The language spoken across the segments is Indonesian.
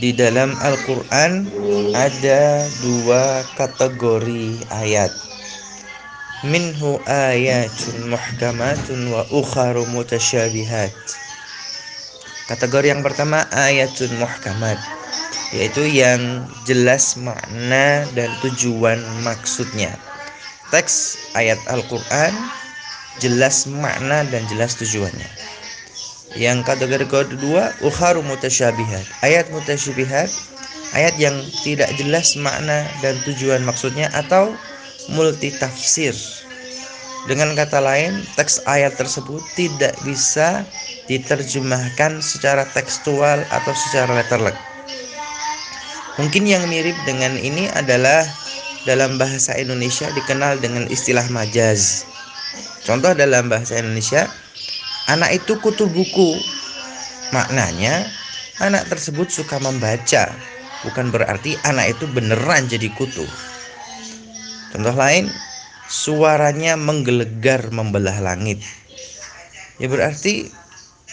di dalam Al-Quran ada dua kategori ayat. Minhu ayatun muhkamatun wa ukharu mutasyabihat. Kategori yang pertama ayatun muhkamat. Yaitu yang jelas makna dan tujuan maksudnya. Teks ayat Al-Quran jelas makna dan jelas tujuannya. Yang kategori kedua, ukharu mutasyabihat. Ayat mutasyabihat, ayat yang tidak jelas makna dan tujuan maksudnya atau multi tafsir. Dengan kata lain, teks ayat tersebut tidak bisa diterjemahkan secara tekstual atau secara letterlek. Mungkin yang mirip dengan ini adalah dalam bahasa Indonesia dikenal dengan istilah majaz. Contoh dalam bahasa Indonesia, anak itu kutu buku. Maknanya, anak tersebut suka membaca, bukan berarti anak itu beneran jadi kutu. Contoh lain, suaranya menggelegar membelah langit. Ya berarti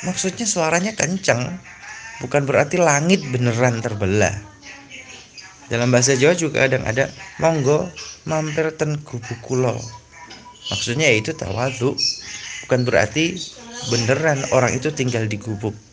maksudnya suaranya kencang, bukan berarti langit beneran terbelah. Dalam bahasa Jawa juga kadang ada monggo mampir ten gubuk kulo. Maksudnya yaitu tawadhu, bukan berarti beneran orang itu tinggal di gubuk.